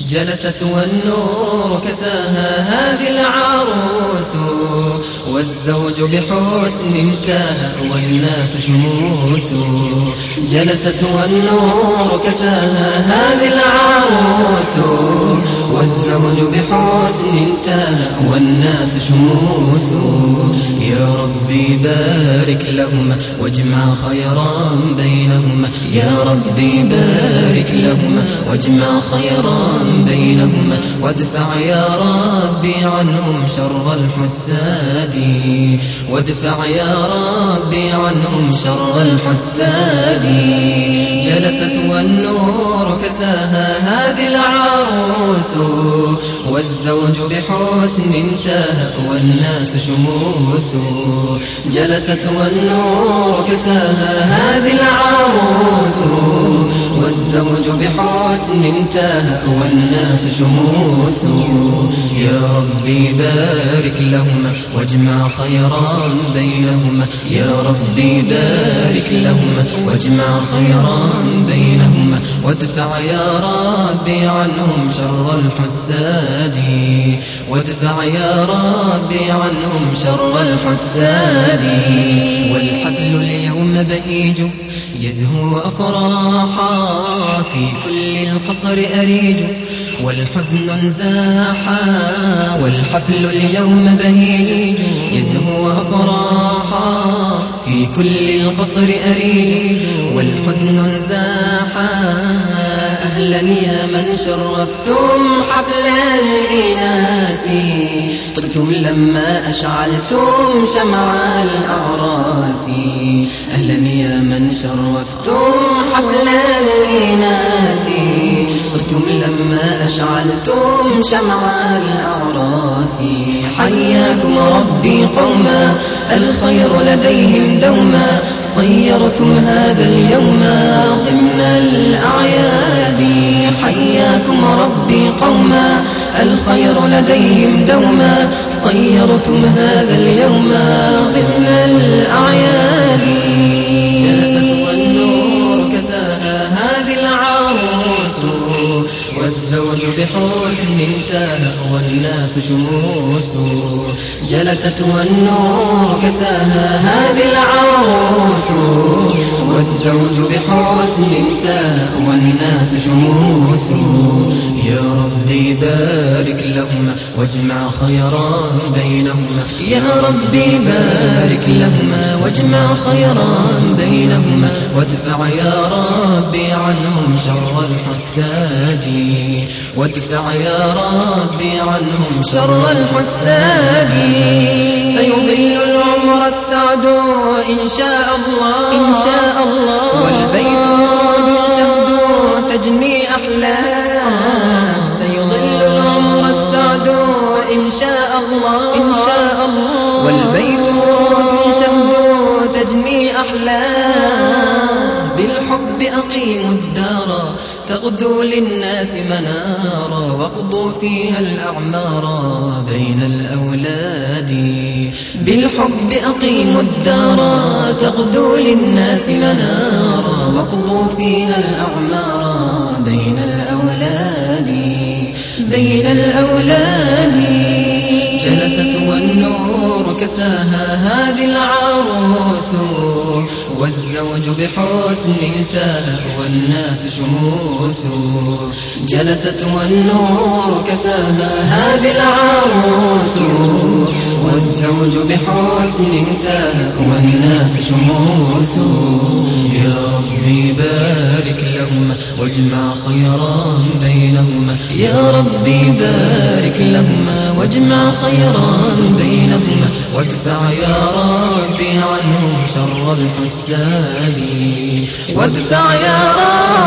جلست والنور كساها هذه العروس والزوج بحسن كاه والناس شموس. جلست والنور كساها هذه العروس والزوج بحسن شموس يا ربي بارك لهما واجمع خيرا بينهما يا ربي بارك لهما واجمع خيرا بينهما وادفع يا ربي عنهم شر الحساد. وادفع يا ربي عنهم شر الحساد. جلست والنور كساها هذه والزوج بحسن انتهى والناس شموس. جلست والنور كساها هذه العروس. والزوج بحسن انتهى والناس شموس. ربي بارك لهما واجمع خيرا بينهما يا ربي بارك لهما واجمع خيرا بينهما وادفع يا ربي عنهم شر الحساد وادفع يا ربي عنهم شر الحساد والحفل اليوم بهيج يزهو أفراحا في كل القصر أريج. والحزن زاحا والحفل اليوم بهيج يزهو أفراحا في كل القصر أريج. والحزن زاحا أهلا يا من شرفتم حفل الإناس طبتم لما أشعلتم شمع الأعراس. أهلا يا من شرفتم حفل الإناس طبتم لما أشعلتم شمع الأعراس حياكم ربي قوما الخير لديهم دوما صيرتم هذا اليوم ضمن الأعياد انتهى والناس شموس. جلست والنور كساها هذه العروس. والزوج بحسن انتهى والناس شموس. يا ربي بارك لهما واجمع خيرا بينهما. يا ربي بارك لهما واجمع خيرا بينهما. وادفع يا ربي عنهم شر وادفع يا ربي عنهم شر الحساد سيضل العمر السعد إن شاء الله. إن شاء تغدو للناس منارا واقضوا فيها الأعمار بين الأولاد. بالحب أقيموا الدار تغدو للناس منارا واقضوا فيها الأعمار بين الأولاد. بين الأولاد. جلست والنور كساها هذه العروس والزوج بحسن انتهى والناس شموس. جلست والنور كساها هذه العروس. والزوج بحسن انتهى والناس شموس. يا ربي بارك لهما واجمع خيرا بينهما. يا ربي بارك لهما واجمع خيرا بينهما. وادفع يا ربي عنهم شر الحساد وادفع يا ربي